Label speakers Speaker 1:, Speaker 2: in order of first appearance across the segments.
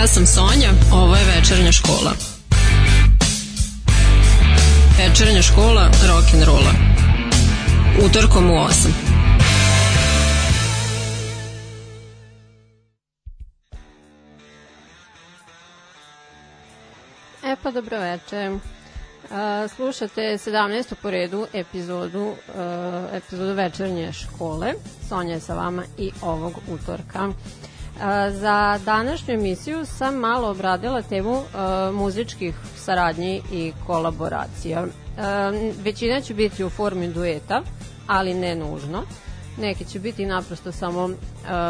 Speaker 1: ja sam Sonja, ovo je večernja škola. Večernja škola rock'n'rolla. Utorkom u 8.
Speaker 2: E pa dobro večer. Uh, slušate 17. po redu epizodu, uh, epizodu večernje škole. Sonja je sa vama i ovog utorka. Uh, za današnju emisiju sam malo obradila temu uh, muzičkih saradnji i kolaboracija. Uh, većina će biti u formi dueta, ali ne nužno. Neke će biti naprosto samo uh,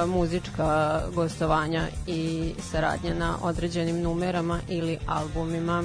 Speaker 2: muzička gostovanja i saradnja na određenim numerama ili albumima.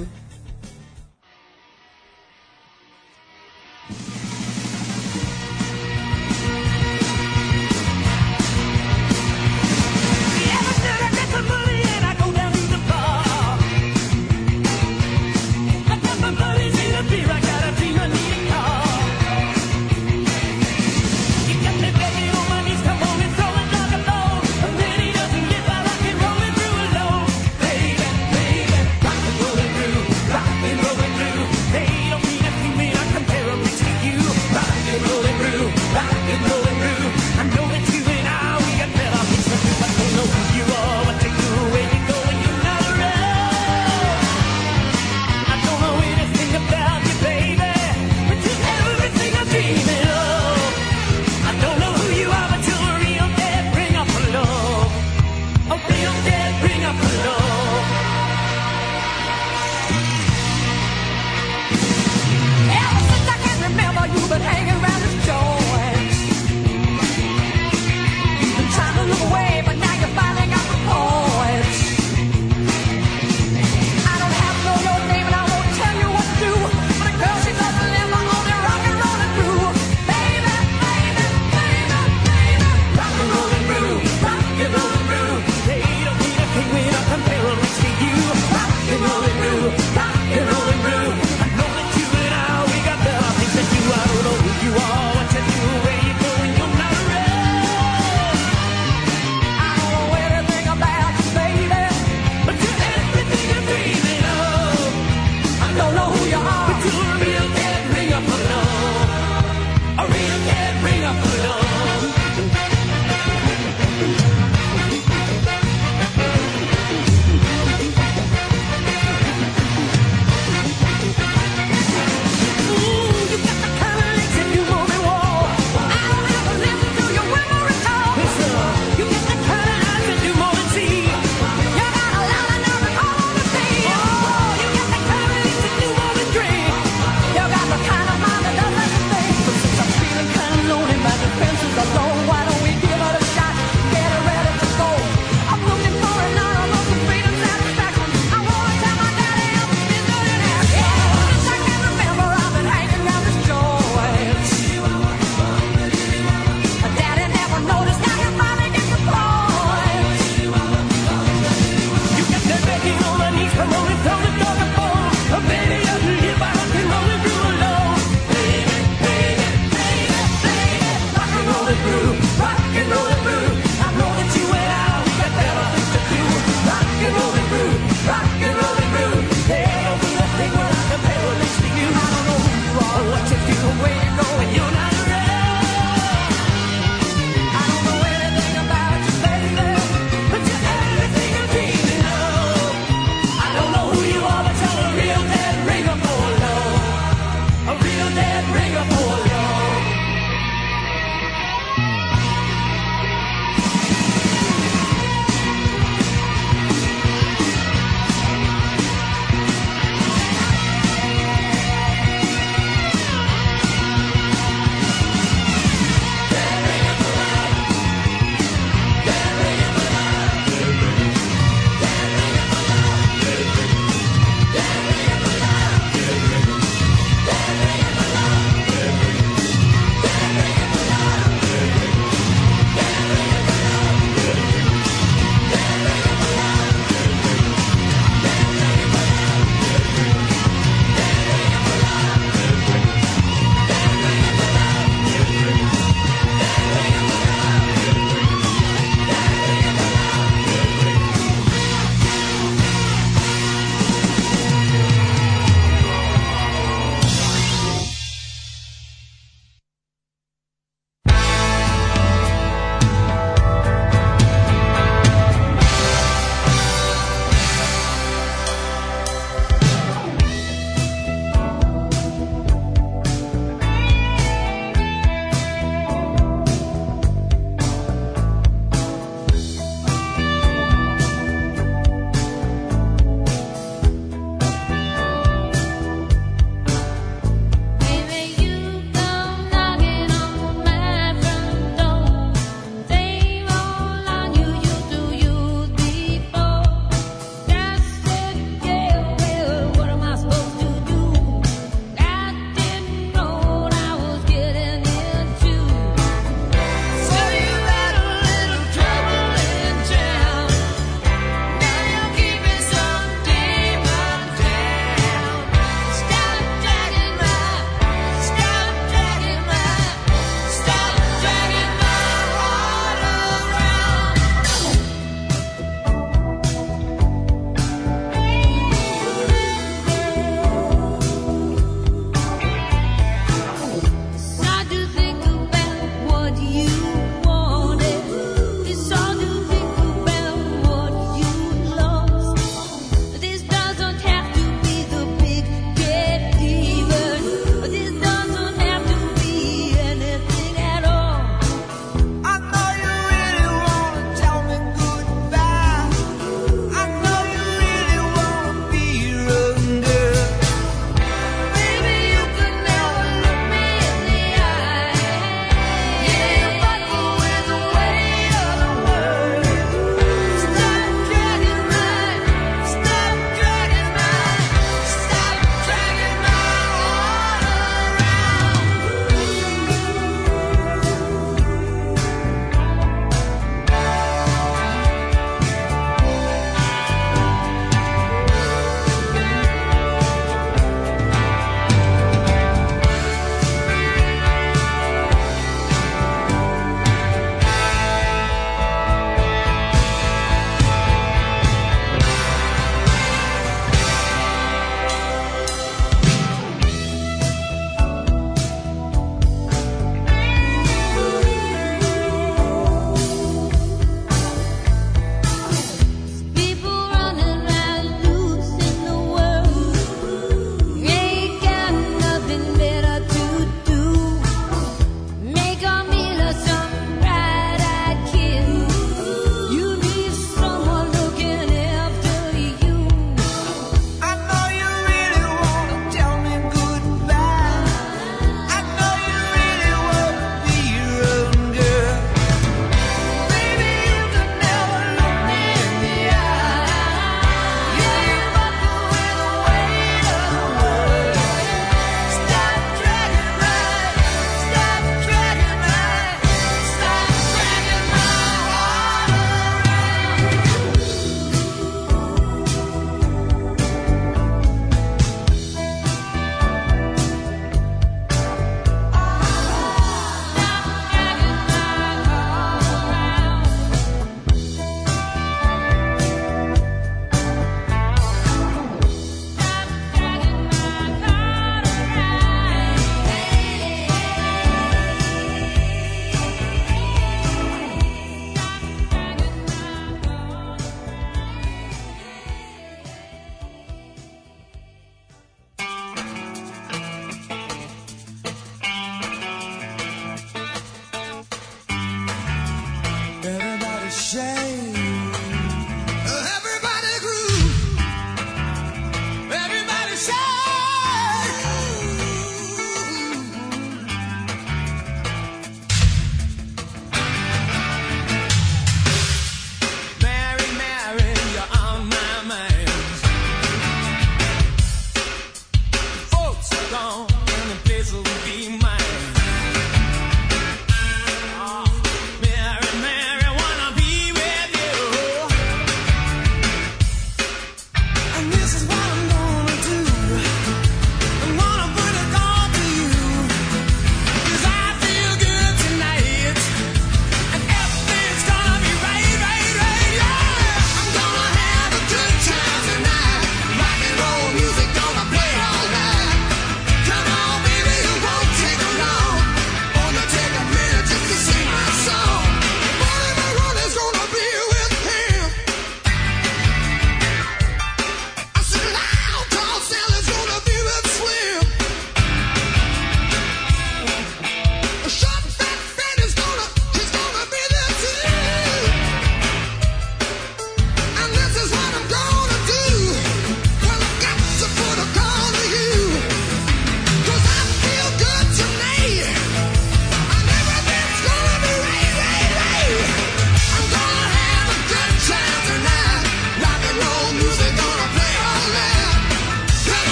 Speaker 2: shame.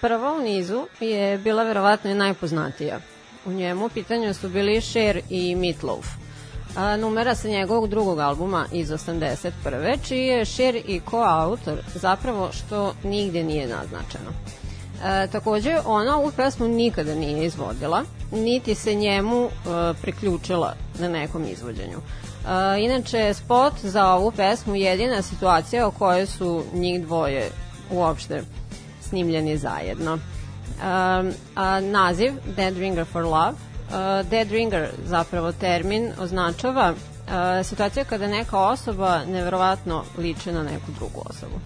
Speaker 1: Prva u nizu je bila verovatno i najpoznatija. U njemu pitanju su bili Cher i Meatloaf. A, numera sa njegovog drugog albuma iz 81. čiji je Cher i koautor zapravo što nigde nije naznačeno. E, takođe, ona ovu pesmu nikada nije izvodila, niti se njemu e, priključila na nekom izvođenju. E, inače, spot za ovu pesmu jedina situacija o kojoj su njih dvoje uopšte snimljeni zajedno. Um, a naziv Dead Ringer for Love uh, Dead Ringer zapravo termin označava uh, situacija kada neka osoba neverovatno liči na neku drugu osobu.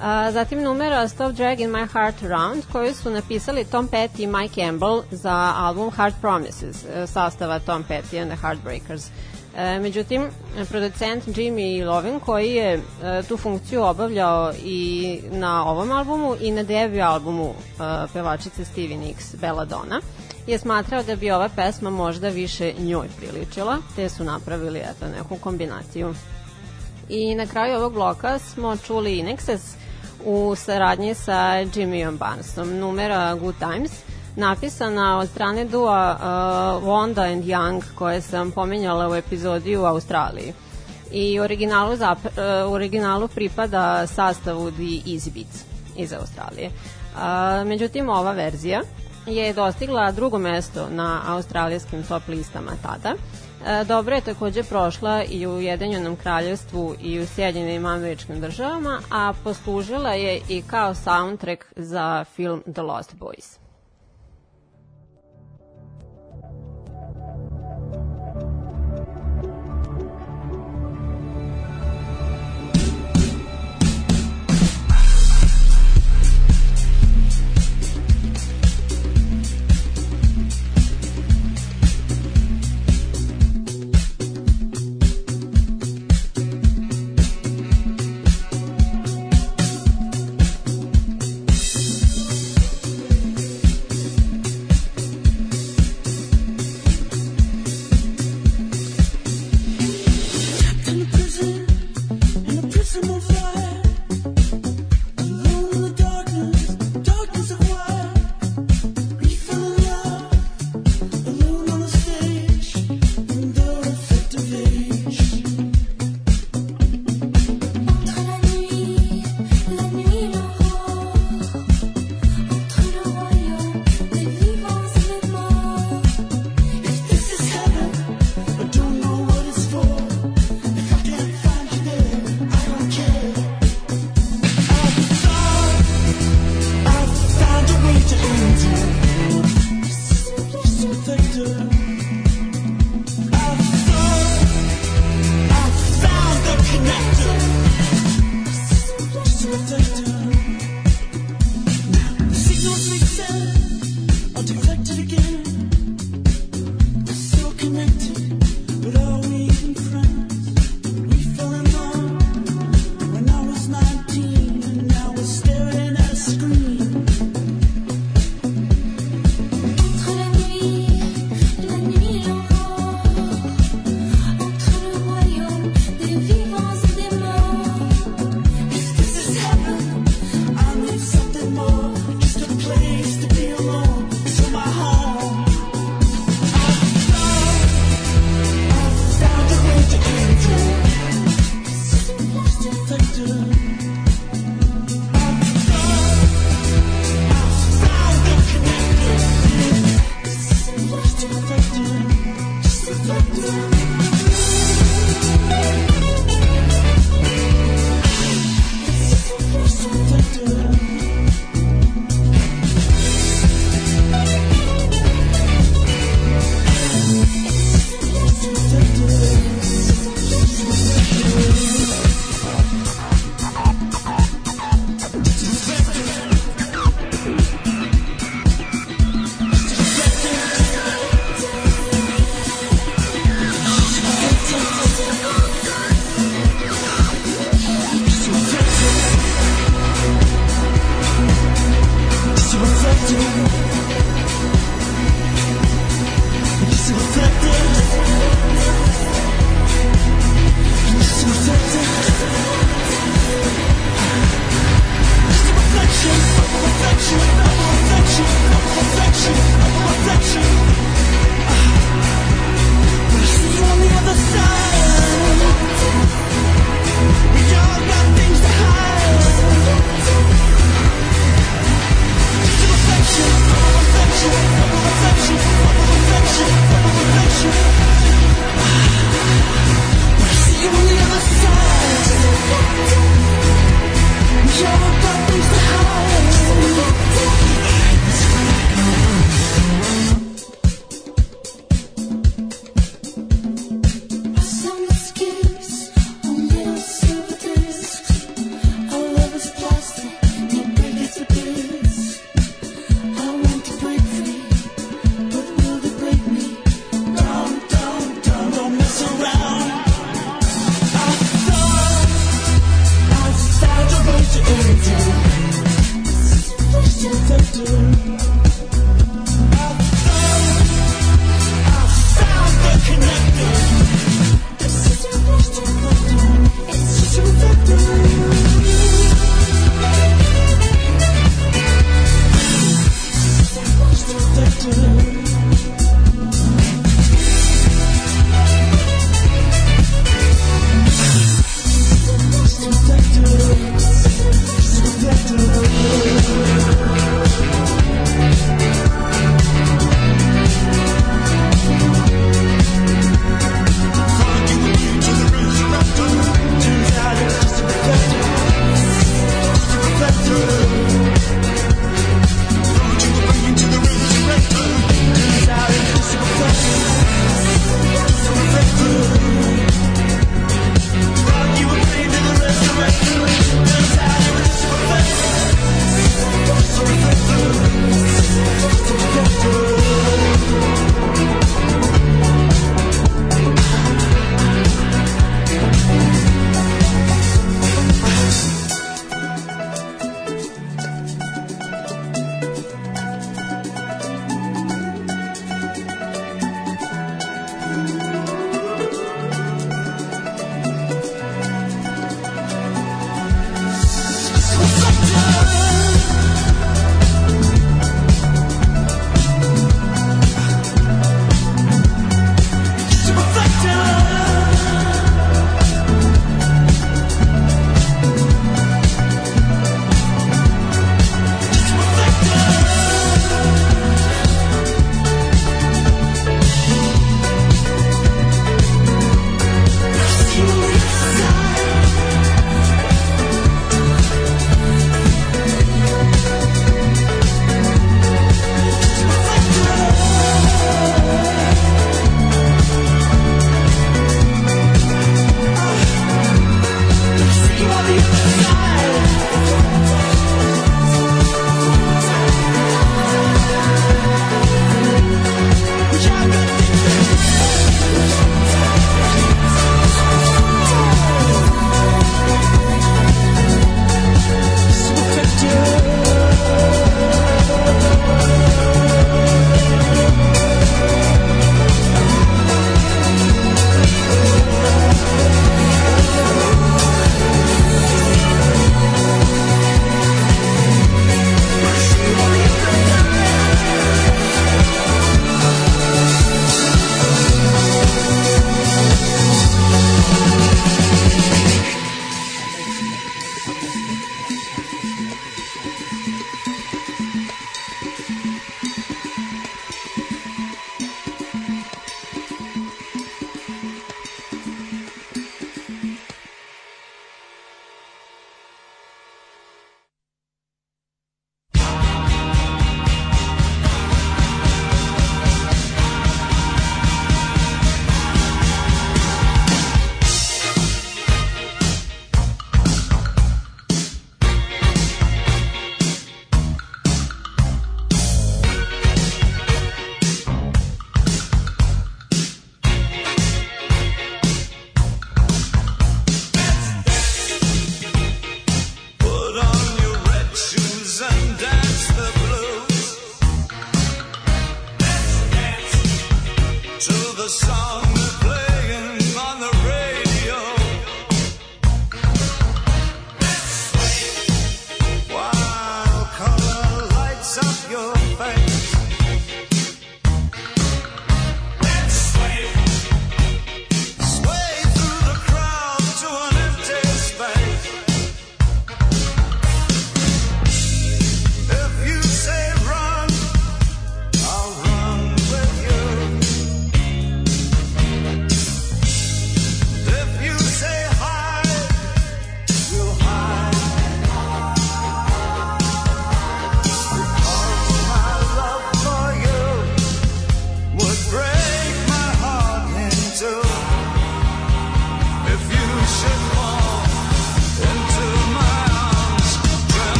Speaker 1: A, zatim numera Stop Dragging My Heart Around koju su napisali Tom Petty i Mike Campbell za album Heart Promises sastava Tom Petty and the Heartbreakers. E, međutim, producent Jimmy Lovin koji je e, tu funkciju obavljao i na ovom albumu i na debut albumu e, pevačice Stevie Nicks Belladonna je smatrao da bi ova pesma možda više njoj priličila, te su napravili eto, neku kombinaciju. I na kraju ovog bloka smo čuli Inexes u saradnji sa Jimmyom Barnesom, numera Good Times – napisana od strane dua uh, Wanda and Young koje sam pominjala u epizodi u Australiji. I originalu, zap, uh, originalu pripada sastavu The Easy Beats iz Australije. Uh, međutim, ova verzija je dostigla drugo mesto na australijskim top listama tada. E, dobro je takođe prošla i u Ujedinjenom kraljevstvu i u Sjedinjenim američkim državama, a poslužila je i kao soundtrack za film The Lost Boys.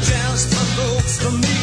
Speaker 1: Just for folks for me.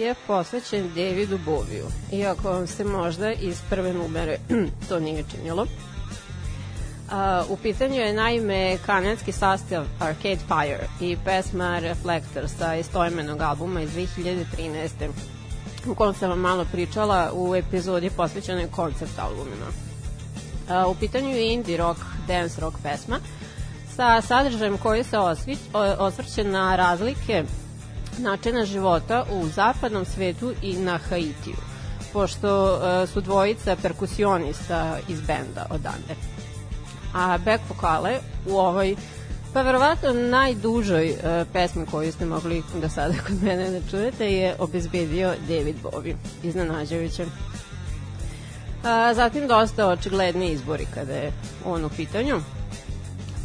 Speaker 1: Je posvećen Davidu Boviju. Iako vam se možda iz prve numere to nije činilo. U pitanju je naime kanadski sastav Arcade Fire i pesma Reflector sa istoimenog albuma iz 2013. u kojem sam vam malo pričala u epizodi posvećenoj koncept albumima. U pitanju je indie rock, dance rock pesma sa sadržajem koji se osvrće na razlike načina života u zapadnom svetu i na Haitiju, pošto uh, su dvojica perkusionista iz benda odande. A back vokale u ovoj Pa verovatno najdužoj uh, pesmi koju ste mogli da sada kod mene da čujete je obezbedio David Bowie, iznenađajuće. A, zatim dosta očigledni izbori kada je on u pitanju.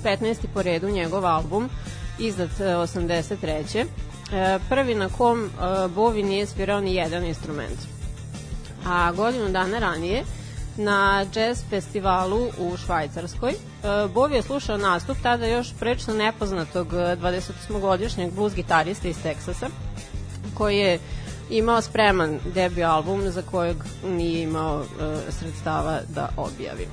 Speaker 1: 15. po redu njegov album izdat 83. Prvi na kom Bovi nije svirao ni jedan instrument. A godinu dana ranije na jazz festivalu u Švajcarskoj. Bovi je slušao nastup tada još prečno nepoznatog 28-godišnjeg blues gitarista iz Teksasa, koji je imao spreman debi album za kojeg nije imao uh, sredstava da objavi.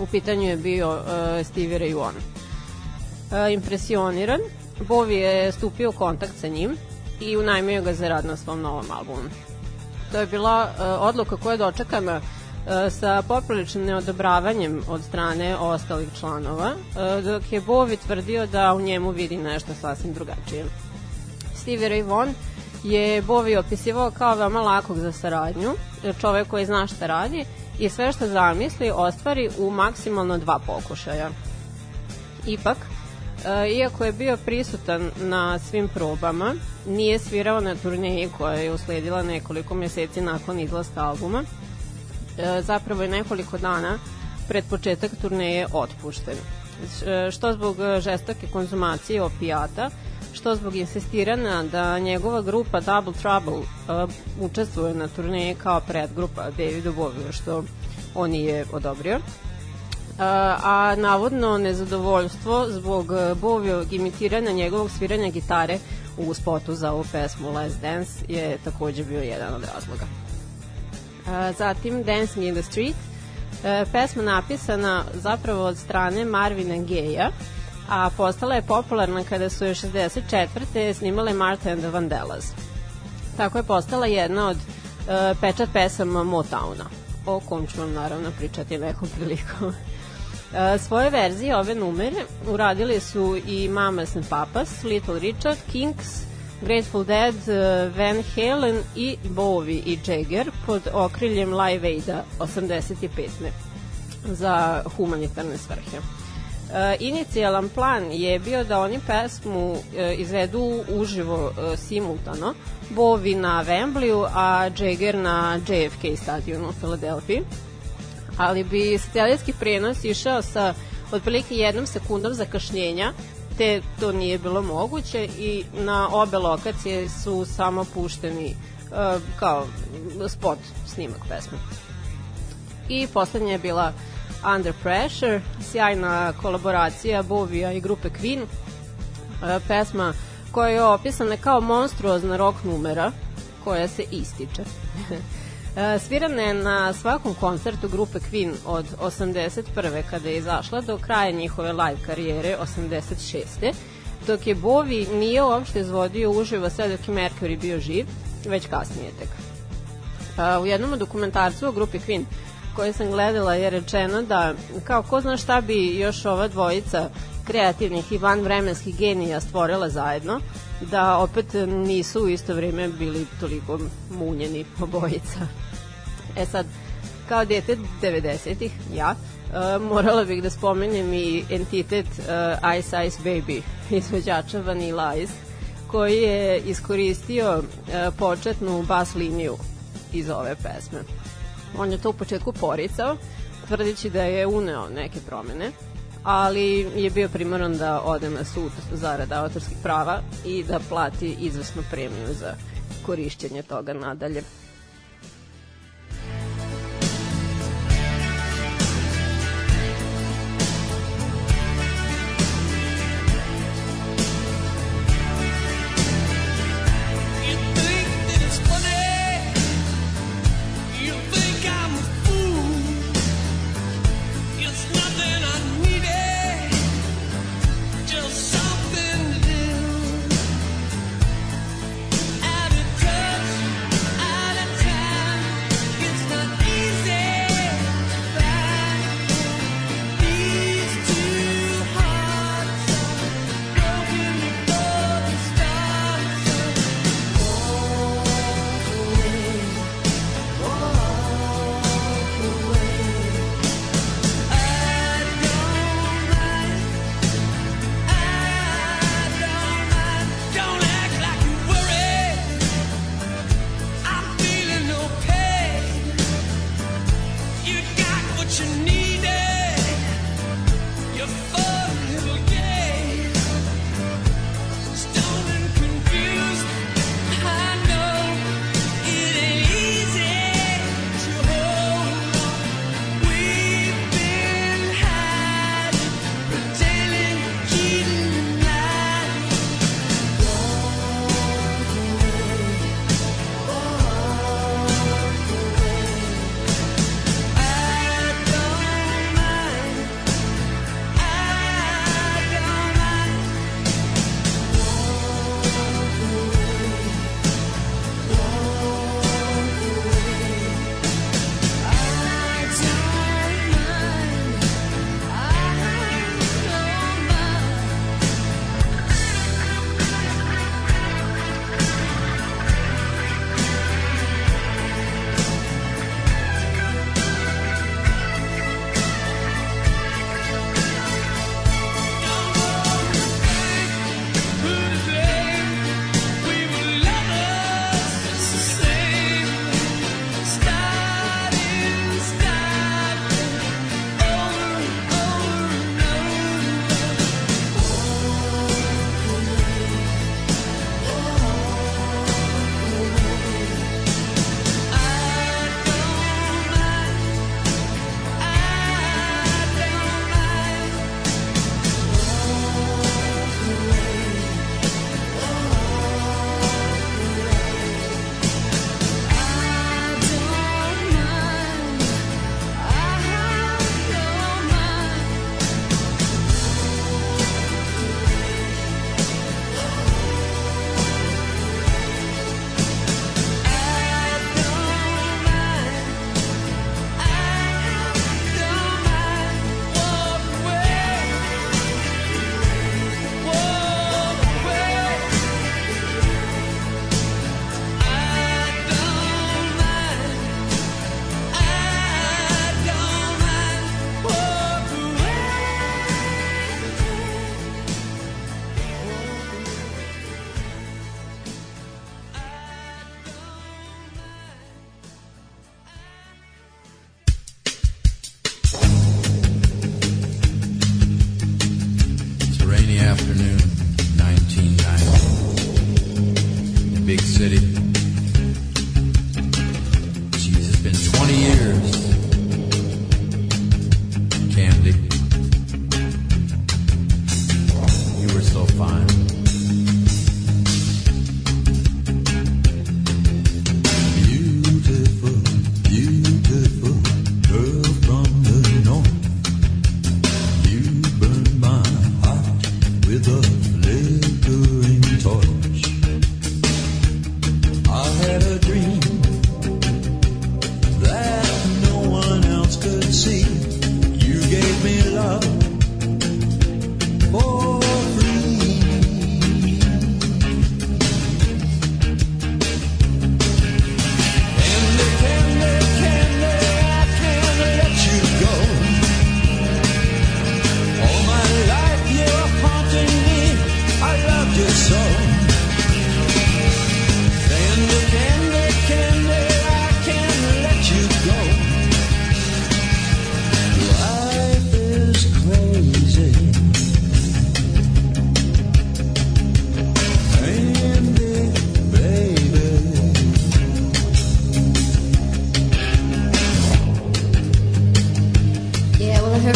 Speaker 1: U pitanju je bio uh, Stevie Ray Vaughan. Uh, impresioniran, Bovi je stupio u kontakt sa njim i unajmio ga za rad na svom novom albumu. To je bila uh, odluka koja je dočekana uh, sa popriličnim neodobravanjem od strane ostalih članova, uh, dok je Bovi tvrdio da u njemu vidi nešto sasvim drugačije. Stevie Ray Vaughan je Bovi opisivao kao veoma lakog za saradnju, čovek koji zna šta radi i sve što zamisli ostvari u maksimalno dva pokušaja. Ipak, e, iako je bio prisutan na svim probama, nije svirao na turneji koja je usledila nekoliko meseci nakon izlaska albuma. E, zapravo je nekoliko dana pred početak turneje otpušten. E, što zbog žestoke konzumacije opijata, što zbog insistirana da njegova grupa Double Trouble učestvuje na turneji kao predgrupa Davidu Boviju, što on nije odobrio. A navodno nezadovoljstvo zbog Bovijog imitiranja njegovog sviranja gitare u spotu za ovu pesmu Last Dance je takođe bio jedan od razloga. Zatim Dancing in the Street, uh, pesma napisana zapravo od strane Marvina Geja, a postala je popularna kada su je 64. snimale Martha and the Vandellas. Tako je postala jedna od uh, pečat pesama Motowna, o kom ću vam naravno pričati nekom prilikom. Uh, svoje verzije ove numere uradili su i Mamas and Papas, Little Richard, Kinks, Grateful Dead, uh, Van Halen i Bowie i Jagger pod okriljem Live Aida 85. za humanitarne svrhe. E, inicijalan plan je bio da oni pesmu e, izvedu uživo e, simultano, Bovi na Wembleyu, a Jagger na JFK stadionu u Filadelfiji. Ali bi satelitski prenos išao sa otprilike jednom sekundom zakašnjenja, te to nije bilo moguće i na obe lokacije su samo pušteni uh, kao spot snimak pesme. I poslednja je bila uh, Under Pressure, sjajna kolaboracija Bovija i grupe Queen, e, pesma koja je opisana kao monstruozna rock numera koja se ističe. E, svirana je na svakom koncertu grupe Queen od 81. kada je izašla do kraja njihove live karijere 86. dok je Bovi nije uopšte izvodio uživo sve dok je Mercury bio živ, već kasnije tek. E, u jednom dokumentarcu o grupi Queen koje sam gledala je rečeno da kao ko zna šta bi još ova dvojica kreativnih i vanvremenskih genija stvorila zajedno, da opet nisu u isto vreme bili toliko munjeni obojica. E sad, kao dete 90-ih, ja, uh, morala bih da spomenem i entitet uh, Ice Ice Baby, izvođača Vanilla Ice, koji je iskoristio uh, početnu bas liniju iz ove pesme. On je to u početku poricao, tvrdići da je uneo neke promene, ali je bio primoran da ode na sud zarad autorskih prava i da plati izvesnu premiju za korišćenje toga nadalje.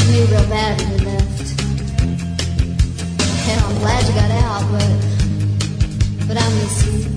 Speaker 3: always knew real bad when you left. And I'm glad you got out, but but I miss you.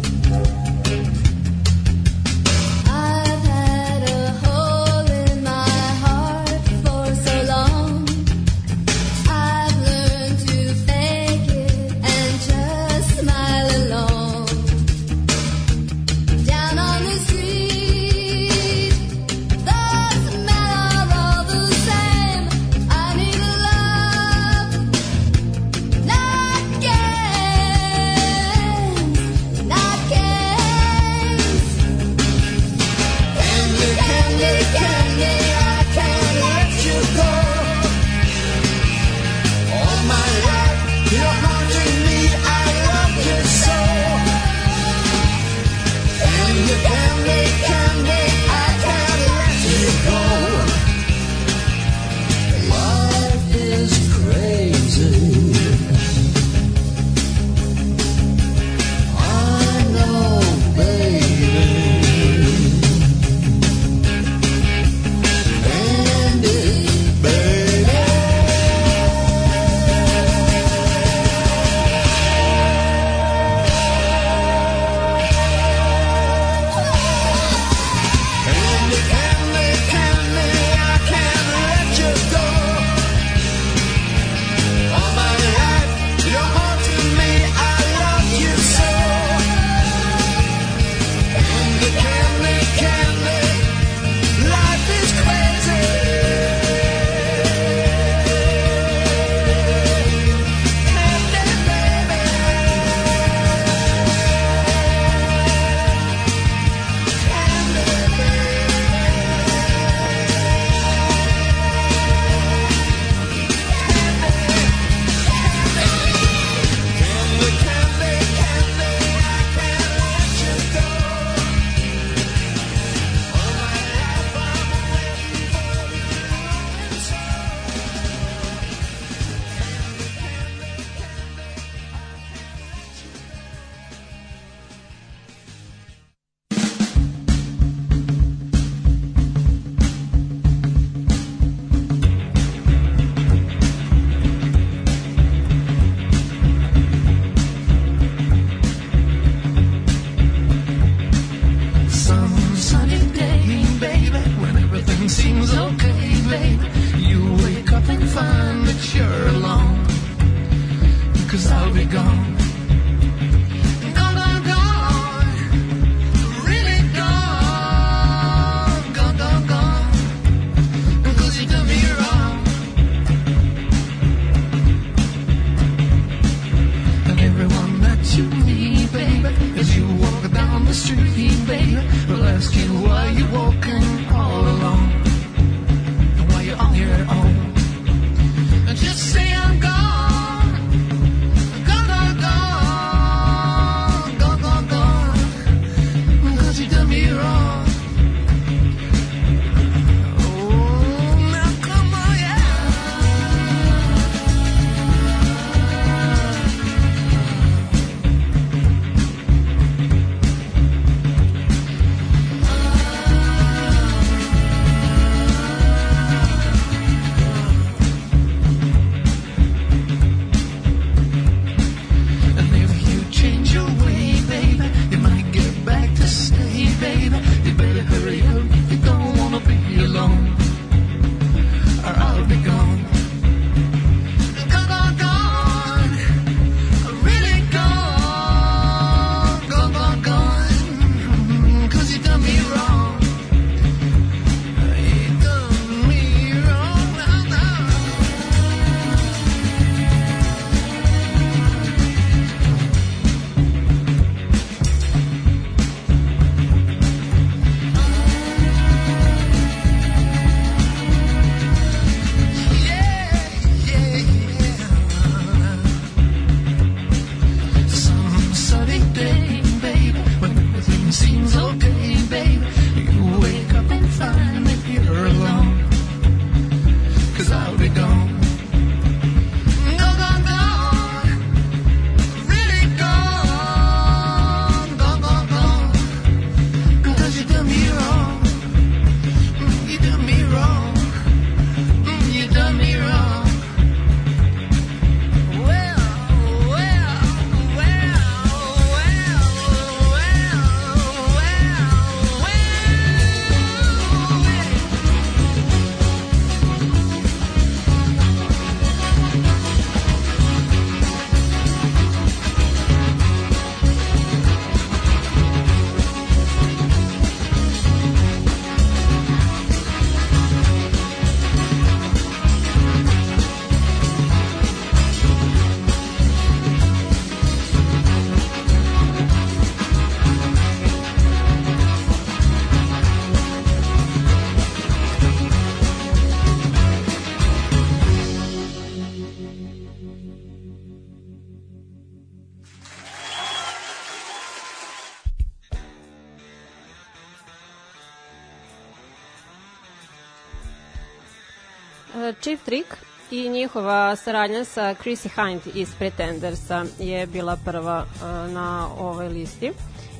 Speaker 3: I
Speaker 1: njihova saradnja sa Chrissy Hind iz Pretendersa je bila prva uh, na ovoj listi.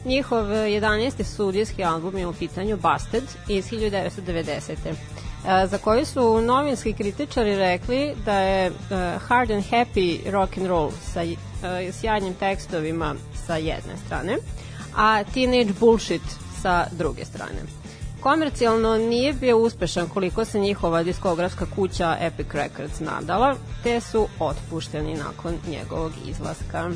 Speaker 1: Njihov 11. studijski album je u pitanju Busted iz 1990. Uh, za koju su novinski kritičari rekli da je uh, hard and happy rock and roll sa sjajnim tekstovima sa jedne strane, a teenage bullshit sa druge strane komercijalno nije bio uspešan koliko se njihova diskografska kuća Epic Records nadala, te su otpušteni nakon njegovog izlaska.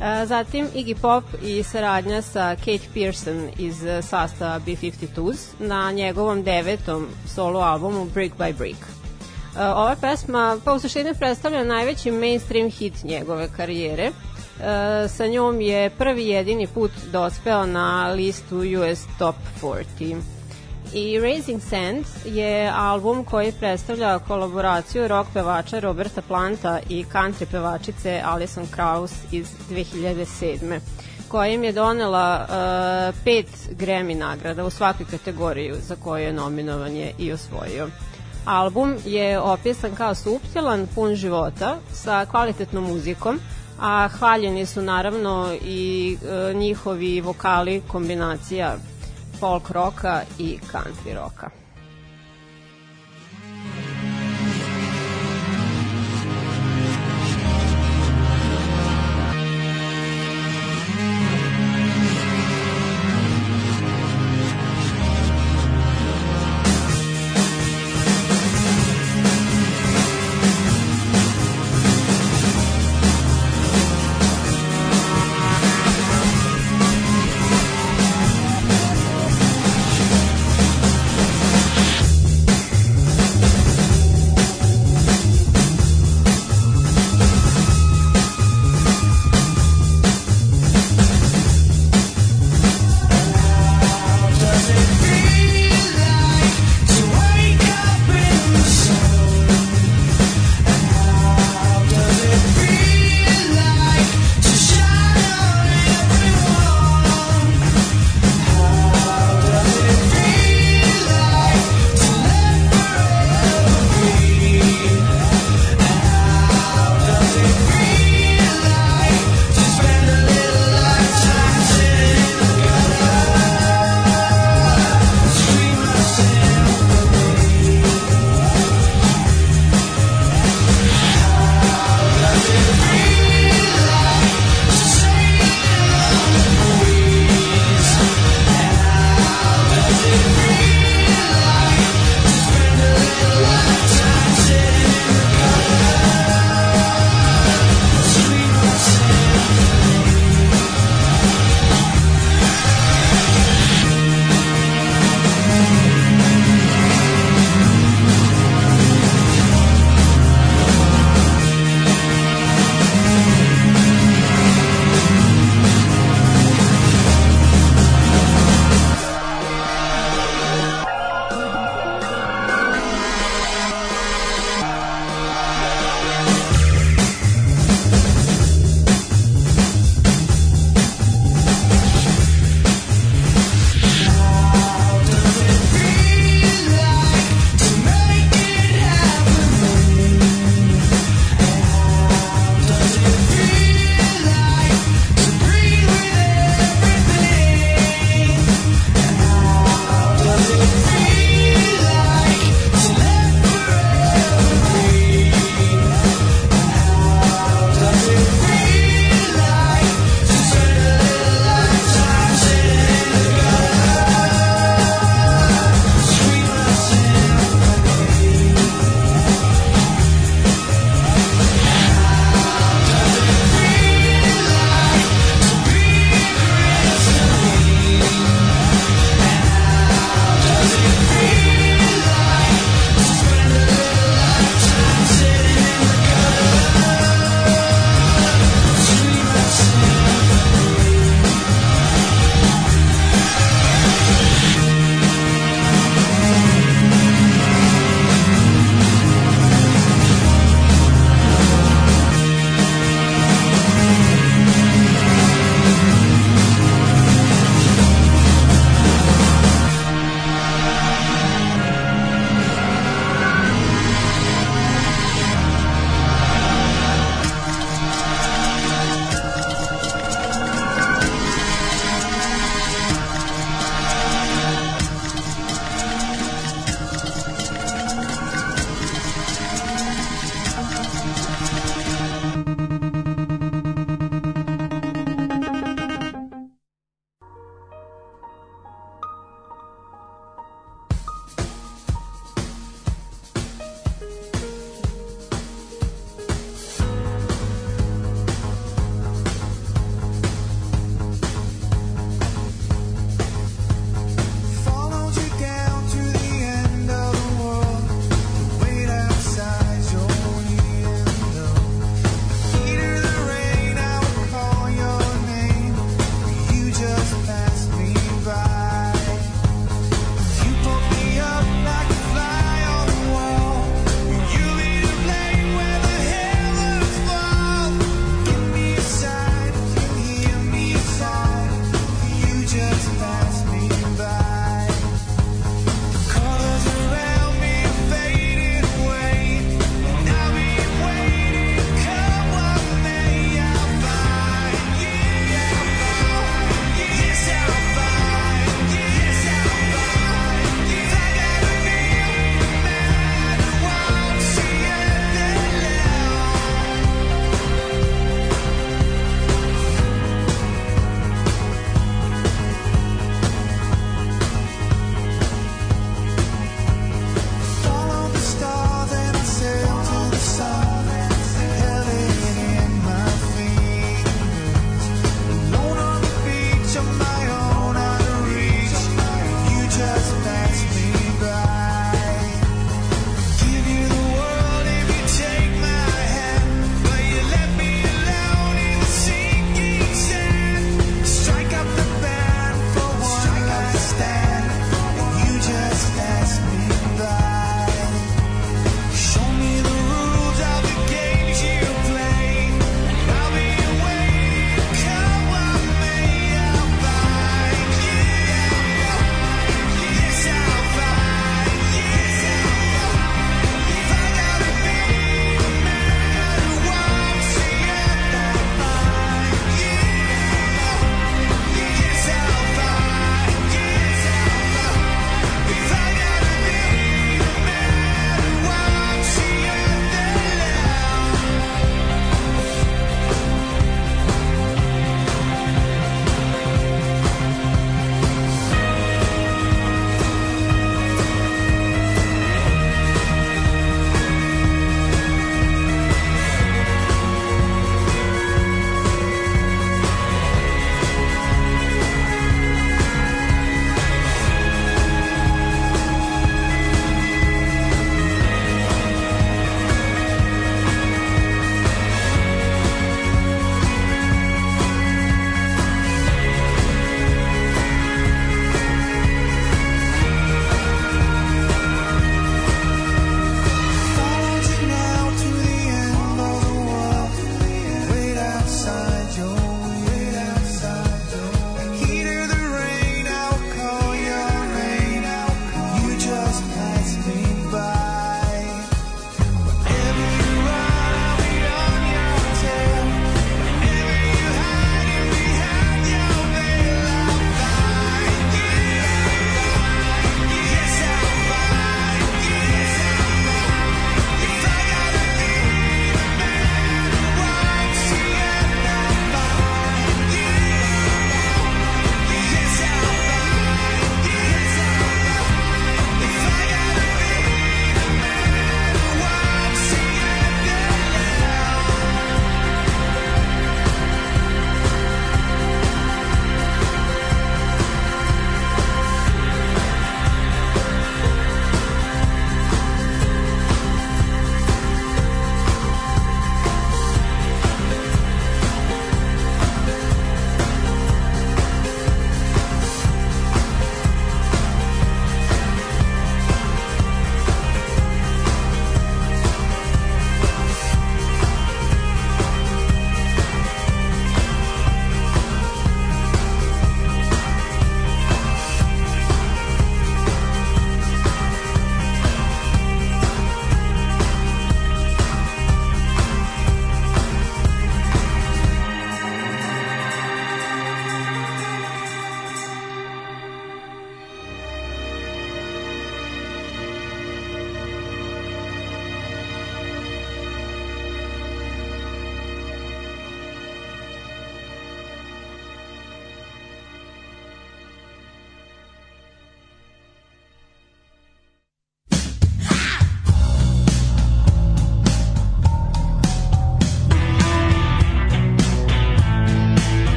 Speaker 1: E, Zatim Iggy Pop i saradnja sa Kate Pearson iz sastava B-52s na njegovom devetom solo albumu Brick by Brick. E, Ova pesma pa u suštini predstavlja najveći mainstream hit njegove karijere. E, Sa njom je prvi jedini put dospeo na listu US Top 40 i Raising Sand je album koji predstavlja kolaboraciju rock pevača Roberta Planta i country pevačice Alison Krauss iz 2007 koja im je donela uh, pet Grammy nagrada u svakoj kategoriji za koju je nominovan je i osvojio. Album je opisan kao suptilan, pun života, sa kvalitetnom muzikom, a hvaljeni su naravno i e, njihovi vokali kombinacija folk roka i country roka.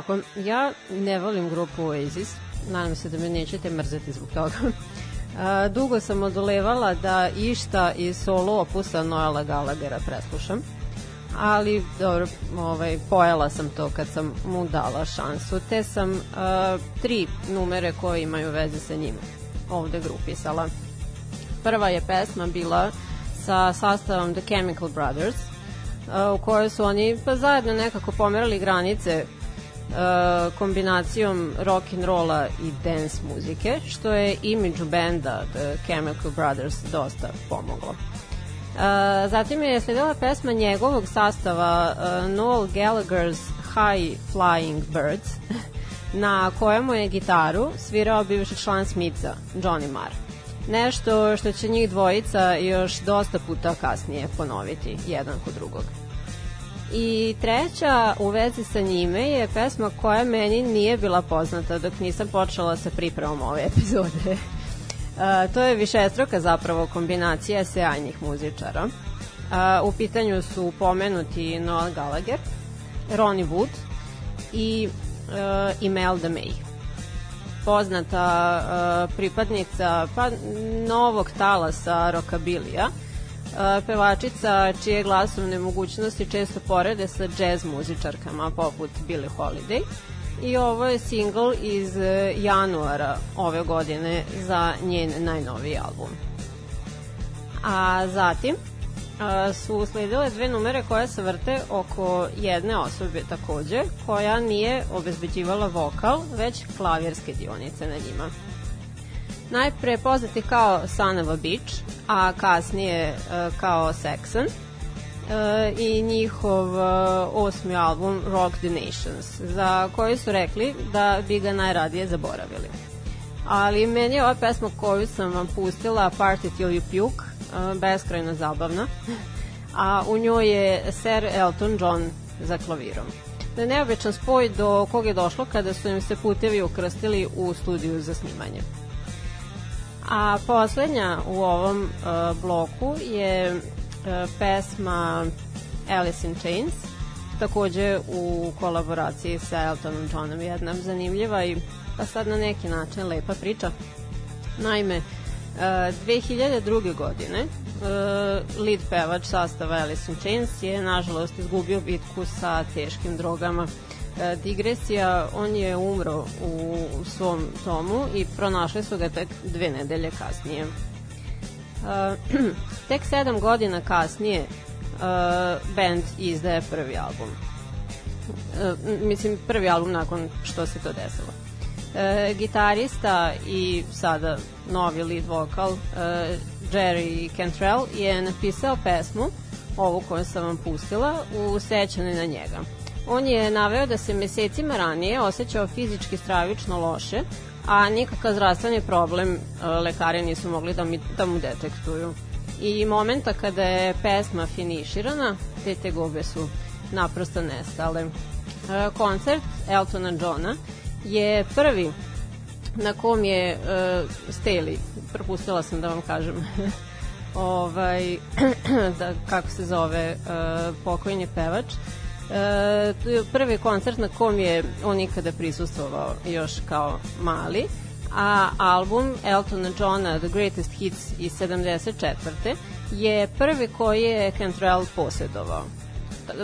Speaker 1: Ovako, ja ne volim grupu Oasis, nadam se da me nećete mrzeti zbog toga. A, dugo sam odolevala da išta iz solo opusa Noela Gallaghera preslušam, ali dobro, ovaj, pojela sam to kad sam mu dala šansu, te sam a, tri numere koje imaju veze sa njim ovde grupisala. Prva je pesma bila sa sastavom The Chemical Brothers, u kojoj su oni pa zajedno nekako pomerali granice a, kombinacijom rock and rolla i dance muzike, što je imidžu benda The Chemical Brothers dosta pomoglo. A, zatim je sledila pesma njegovog sastava a, Noel Gallagher's High Flying Birds, na kojemu je gitaru svirao bivši član Smitha, Johnny Marr. Nešto što će njih dvojica još dosta puta kasnije ponoviti jedan kod drugog. I treća u vezi sa njime je pesma koja meni nije bila poznata dok nisam počela sa pripremom ove epizode. Uh, to je višestruka zapravo kombinacija sjajnih muzičara. Uh, u pitanju su pomenuti Noel Gallagher, Ronnie Wood i Imelda May poznata uh, pripadnica pa novog talasa rokabilija uh, pevačica čije glasovne mogućnosti često porede sa jazz muzičarkama poput Billie Holiday i ovo je single iz uh, januara ove godine za njen najnoviji album. A zatim a, su usledile dve numere koje se vrte oko jedne osobe takođe, koja nije obezbeđivala vokal, već klavirske dionice na njima. Najpre poznati kao Son of a Beach, a kasnije a, kao Saxon, e, i njihov e, osmi album Rock the Nations, za koji su rekli da bi ga najradije zaboravili. Ali meni je ova pesma koju sam vam pustila, Party Till You Puke, e, beskrajno zabavna, a u njoj je Sir Elton John za klavirom. Da je neobičan spoj do kog je došlo kada su im se putevi ukrstili u studiju za snimanje. A poslednja u ovom uh, bloku je uh, pesma Alice in Chains, takođe u kolaboraciji sa Eltonom Johnom, jedna zanimljiva i pa sad na neki način lepa priča. Naime, uh, 2002. godine uh, lead pevač sastava Alice in Chains je nažalost izgubio bitku sa teškim drogama E, digresija, on je umro u svom domu i pronašli su ga tek dve nedelje kasnije. E, tek sedam godina kasnije e, band izdaje prvi album. Mislim, prvi album nakon što se to desilo. E, gitarista i sada novi lead vokal e, Jerry Cantrell je napisao pesmu, ovu koju sam vam pustila, u sećanju na njega. On je naveo da se mesecima ranije osjećao fizički stravično loše, a nikakav zdravstveni problem e, lekari nisu mogli da, mi, da mu detektuju. I momenta kada je pesma finiširana, te tegobe su naprosto nestale. E, koncert Eltona Johna je prvi na kom je uh, Staley, propustila sam da vam kažem ovaj, da, kako se zove uh, pokojni pevač, E, prvi koncert na kom je on ikada prisustvovao još kao mali, a album Eltona Johna The Greatest Hits iz 74. je prvi koji je Cantrell posjedovao.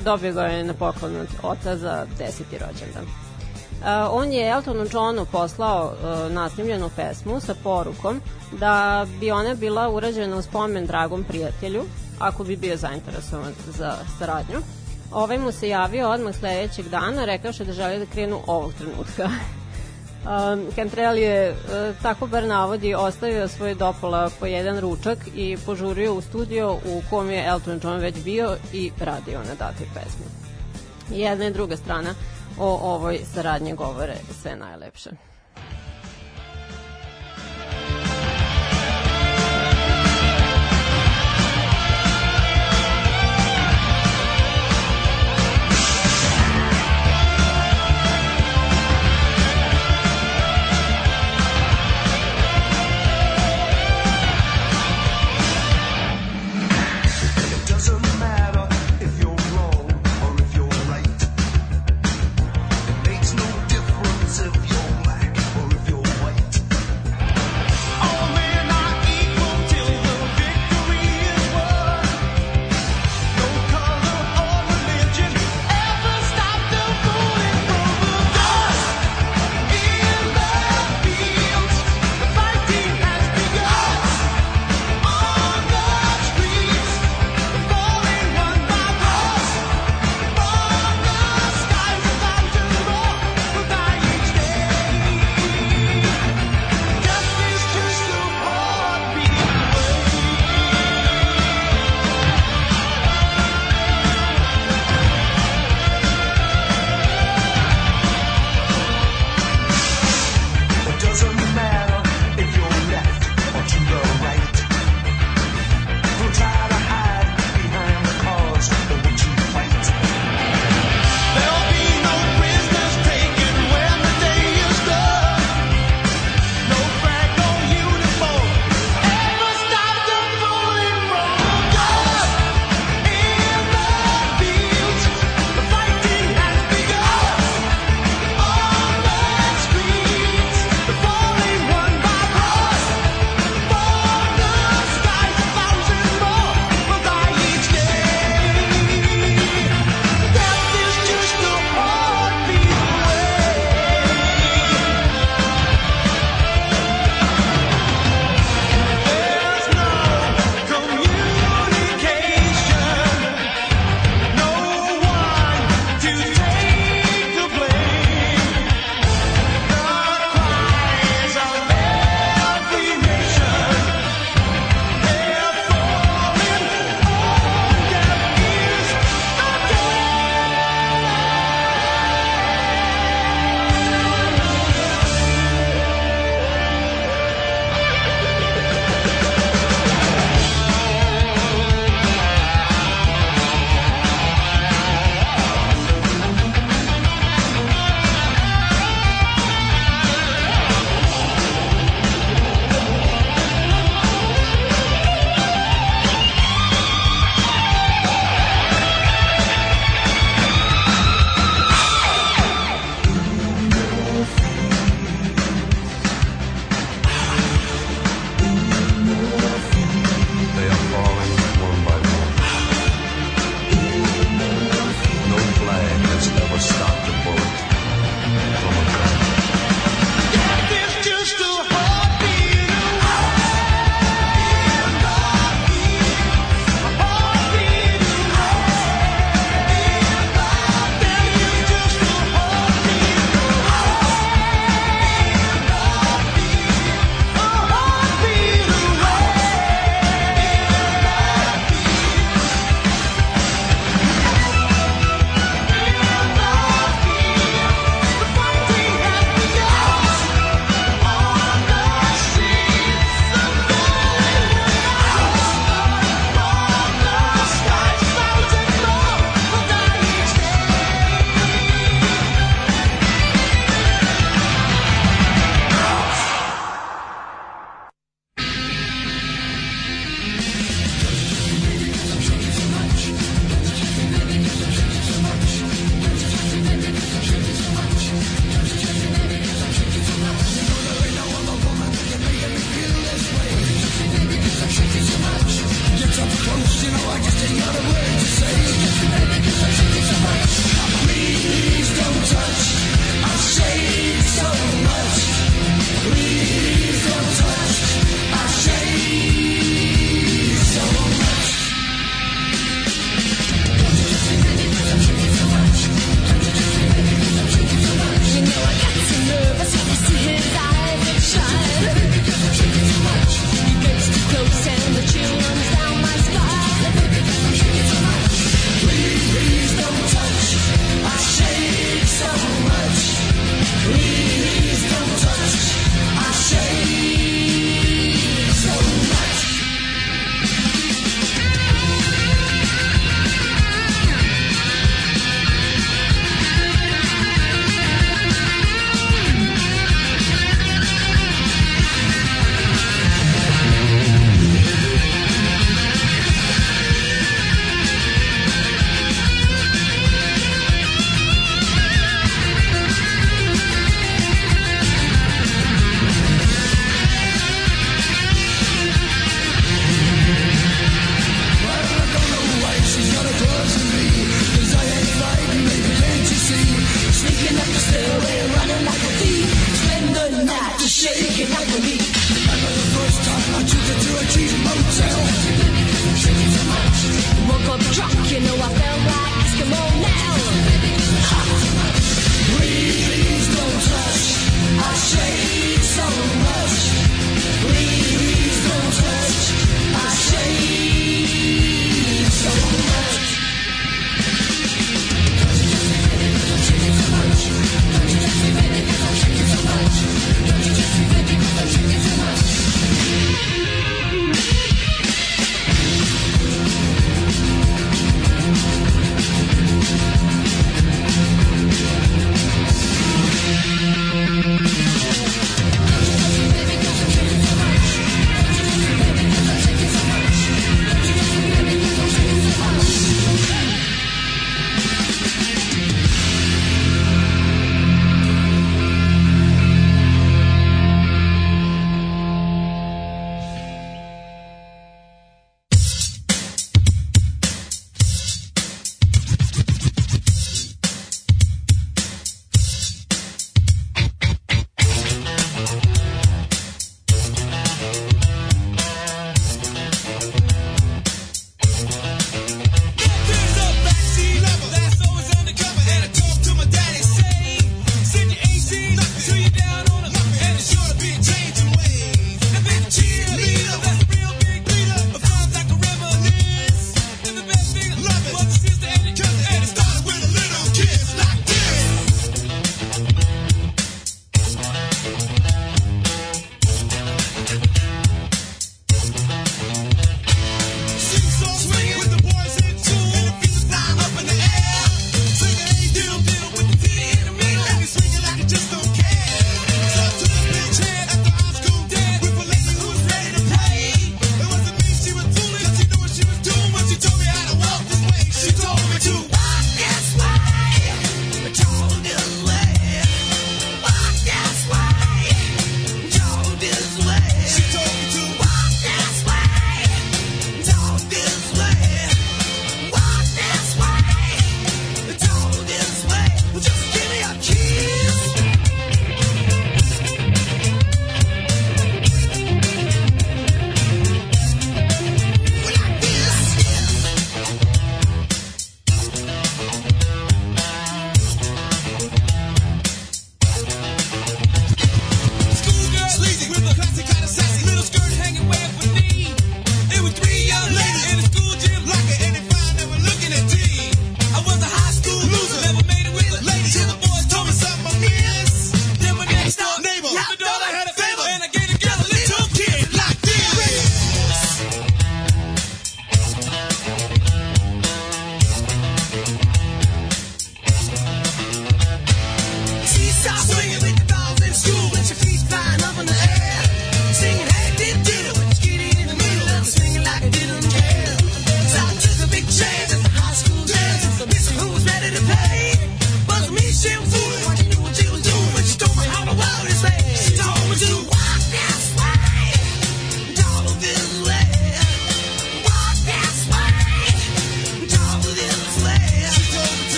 Speaker 1: Dobio ga je na poklon od oca za deseti rođendan. Uh, on je Eltonu Johnu poslao uh, nasnimljenu pesmu sa porukom da bi ona bila urađena u spomen dragom prijatelju ako bi bio zainteresovan za saradnju ovaj mu se javio odmah sledećeg dana, rekavši da želi da krenu ovog trenutka. Um, Cantrell je, uh, tako bar navodi, ostavio svoj dopola po jedan ručak i požurio u studio u kom je Elton John već bio i radio na datoj pesmi. Jedna i druga strana o ovoj saradnje govore sve najlepše.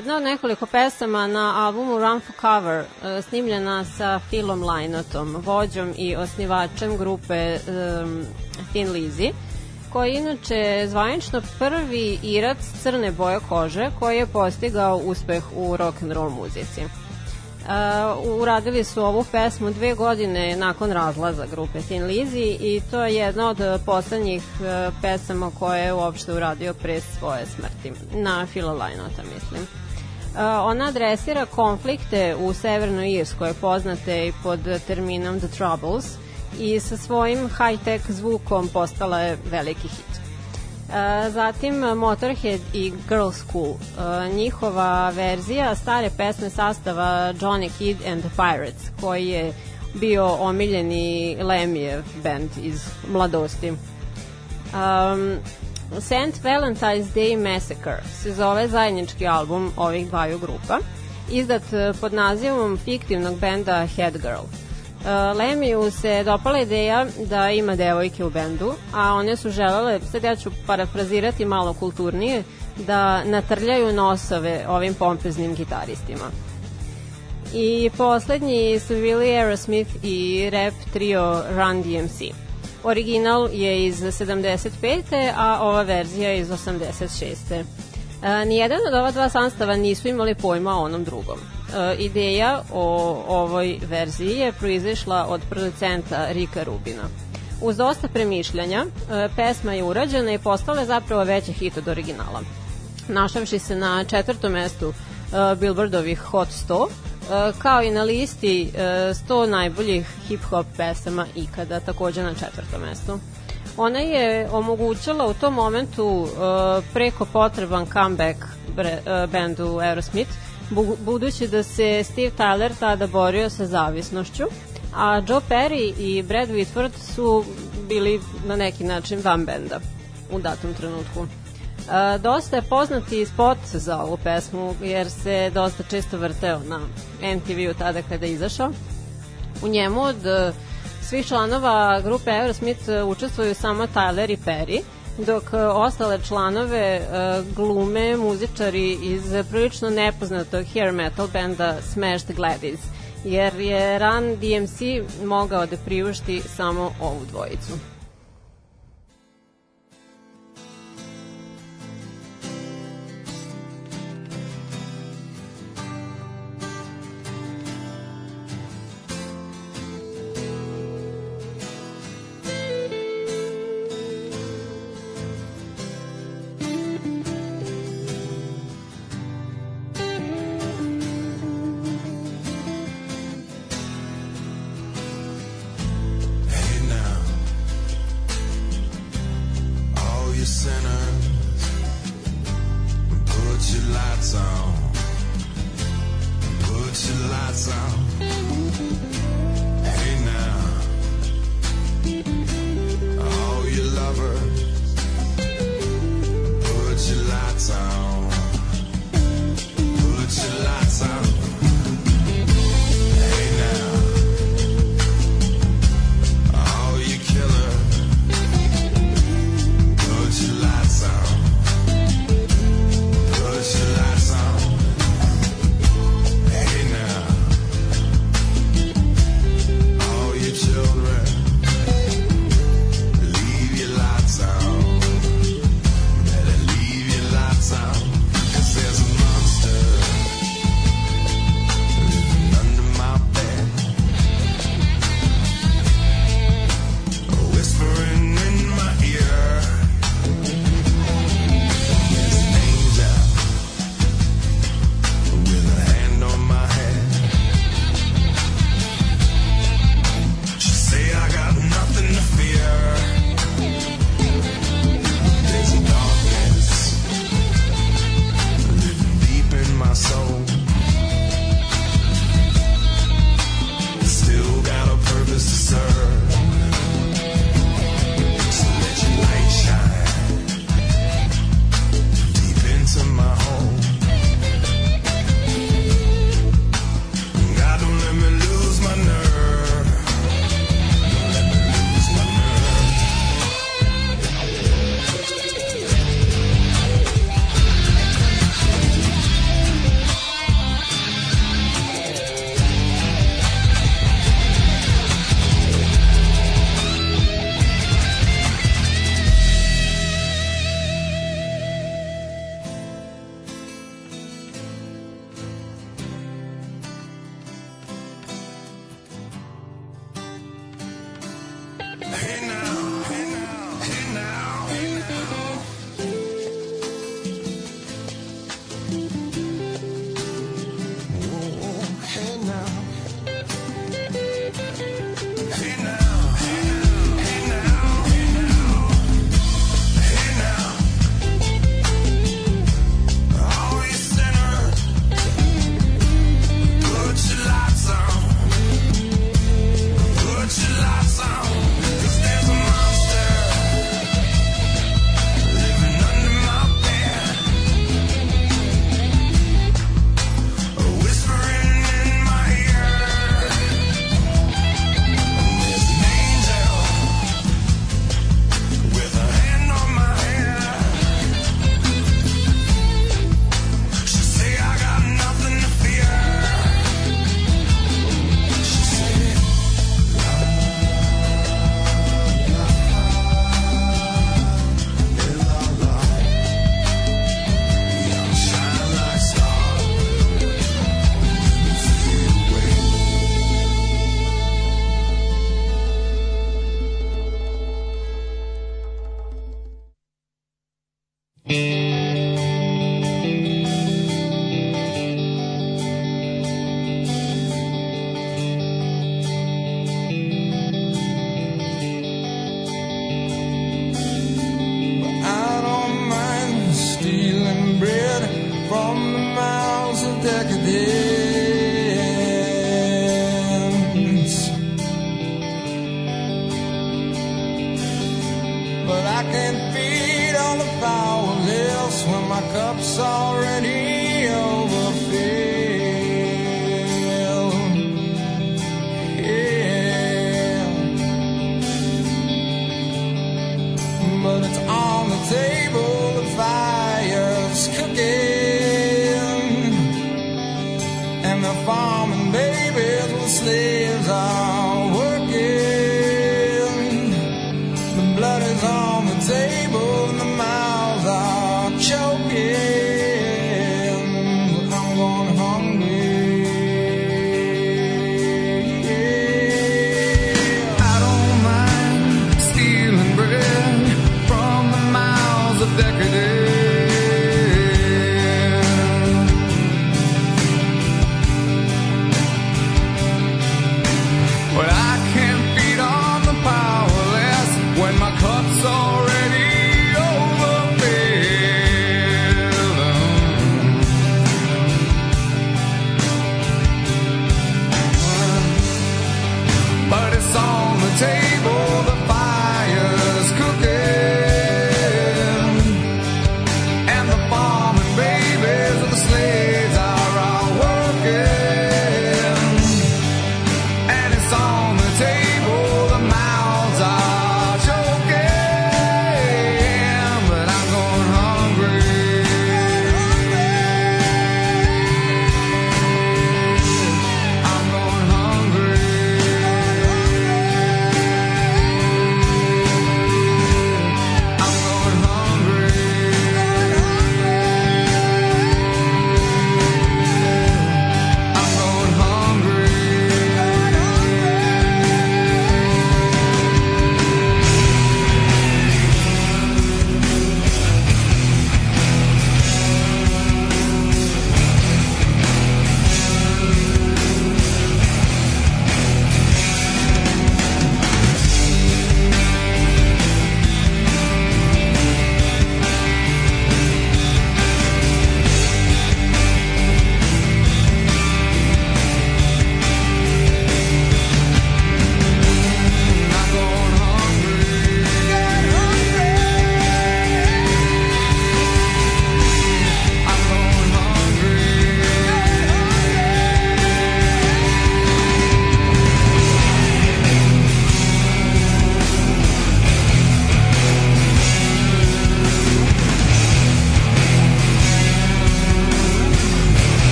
Speaker 1: Jedna od nekoliko pesama na albumu Run for Cover, e, snimljena sa Philom Lynottom, vođom i osnivačem grupe um, Thin Lizzy. koji je inače zvanično prvi irac crne boje kože koji je postigao uspeh u rock and roll muzici. Uh, uradili su ovu pesmu dve godine nakon razlaza grupe Thin Lizzy i to je jedna od poslednjih uh, pesama koje je uopšte uradio pre svoje smrti, na Philo Lynota mislim. Ona adresira konflikte u Severnoj Irskoj poznate pod terminom The Troubles i sa svojim high-tech zvukom postala je veliki hit. Zatim Motorhead i Girl School. Njihova verzija stare pesme sastava Johnny Kidd and the Pirates, koji je bio omiljeni Lemijev band iz mladosti. Um, St. Valentine's Day Massacre se zove zajednički album ovih dvaju grupa, izdat pod nazivom fiktivnog benda Head Girl. Uh, Lemiju se dopala ideja da ima devojke u bendu, a one su želele, sad ja ću parafrazirati malo kulturnije, da natrljaju nosove ovim pompeznim gitaristima. I poslednji su bili Aerosmith i rap trio Run DMC. Original je iz 75. a ova verzija je iz 86. E, nijedan od ova dva sastava nisu imali pojma o onom drugom. E, ideja o ovoj verziji je proizašla od producenta Rika Rubina. Uz dosta premišljanja, e, pesma je urađena i postala je zapravo veći hit od originala. Našavši se na četvrtom mestu e, Billboardovih Hot 100, e, kao i na listi e, 100 najboljih hip-hop pesama ikada, takođe na četvrtom mestu. Ona je omogućala u tom momentu uh, preko potreban comeback bendu Aerosmith, bu, budući da se Steve Tyler tada borio sa zavisnošću, a Joe Perry i Brad Whitford su bili na neki način van benda u datom trenutku. Dosta je poznati spot za ovu pesmu, jer se dosta često vrteo na MTV-u tada kada je izašao. U njemu od uh, svih članova grupe Aerosmith uh, učestvuju samo Tyler i Perry, dok uh, ostale članove glume muzičari iz prilično nepoznatog hair metal benda Smashed Gladys, jer je Run DMC mogao da priušti samo ovu dvojicu.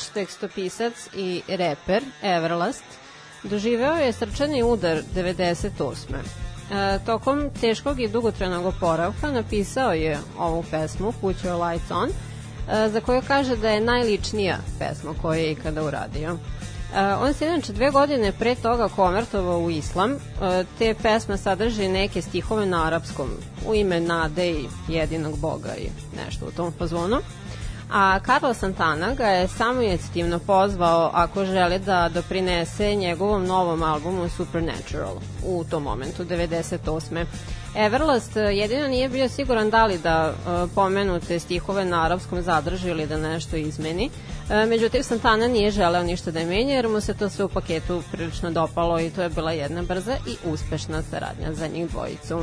Speaker 1: Pevač, tekstopisac i reper Everlast doživeo je srčani udar 98. E, tokom teškog i dugotrajnog oporavka napisao je ovu pesmu Put Your Lights On, e, za koju kaže da je najličnija pesma koju je ikada uradio. E, on se inače dve godine pre toga konvertovao u islam. E, te pesme sadrže neke stihove na arapskom u ime nade i jedinog boga i nešto u tom pozvonu. A Carlos Santana ga je samo inicijativno pozvao ako želi da doprinese njegovom novom albumu Supernatural u tom momentu, 98. Everlast e, jedino nije bio siguran da li da e, pomenute stihove na arapskom zadrži ili da nešto izmeni. E, međutim, Santana nije želeo ništa da menja jer mu se to sve u paketu prilično dopalo i to je bila jedna brza i uspešna saradnja za njih dvojicu.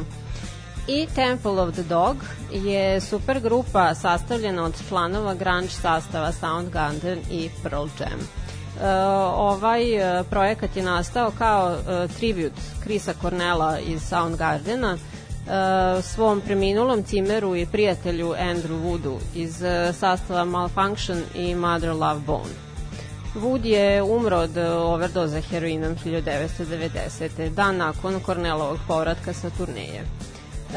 Speaker 1: I Temple of the Dog je super grupa sastavljena od članova grunge sastava Soundgarden i Pearl Jam. E, ovaj e, projekat je nastao kao e, tribute Krisa Cornella iz Soundgardena svom preminulom cimeru i prijatelju Andrew Woodu iz e, sastava Malfunction i Mother Love Bone. Wood je umro od overdoza heroinom 1990. dan nakon Kornelovog povratka sa turneje.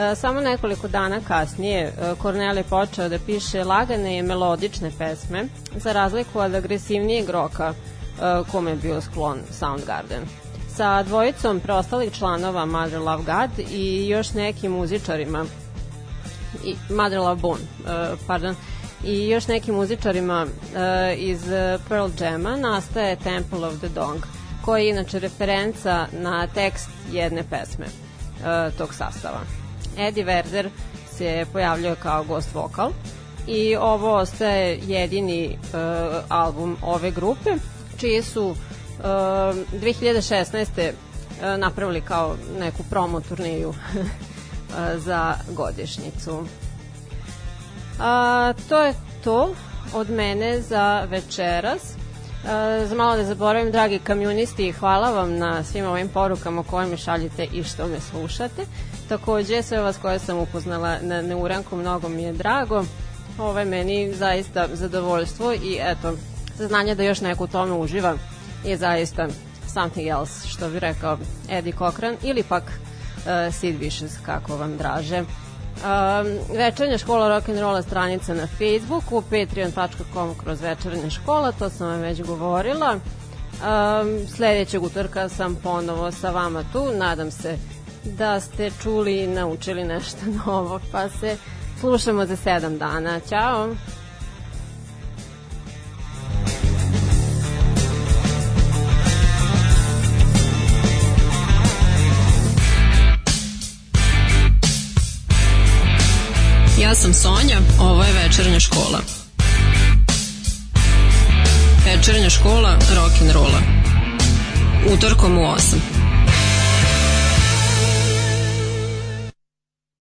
Speaker 1: E, Samo nekoliko dana kasnije e, Kornel je počeo da piše lagane i melodične pesme, za razliku od agresivnijeg roka e, kome je bio sklon Soundgarden. Sa dvojicom preostalih članova Mother Love God i još nekim muzičarima i Mother Love Bone, pardon, i još nekim muzičarima iz Pearl Jama nastaje Temple of the Dog, koji je inače referenca na tekst jedne pesme tog sastava. Eddie Werder se pojavljuje kao gost vokal i ovo ostaje jedini uh, album ove grupe, čije su uh, 2016. Uh, napravili kao neku promo turneju uh, za godišnjicu. A, to je to od mene za večeras. E, za malo da zaboravim, dragi kamjunisti, hvala vam na svim ovim porukama koje mi šaljete i što me slušate. Takođe, sve vas koje sam upoznala na Neuranku, mnogo mi je drago. Ovo je meni zaista zadovoljstvo i eto, saznanje da još neko u tome uživa je zaista something else, što bi rekao Eddie Cochran, ili pak uh, Sid Vicious, kako vam draže. Um, večernja škola rock'n'rolla stranica na Facebooku, patreon.com kroz večernja škola, to sam vam već govorila. Um, sledećeg utorka sam ponovo sa vama tu, nadam se da ste čuli i naučili nešto novo, pa se slušamo za sedam dana. Ćao!
Speaker 4: Ja sam Sonja, ovo je večernja škola. Večernja škola rock'n'rolla. Utorkom u 8.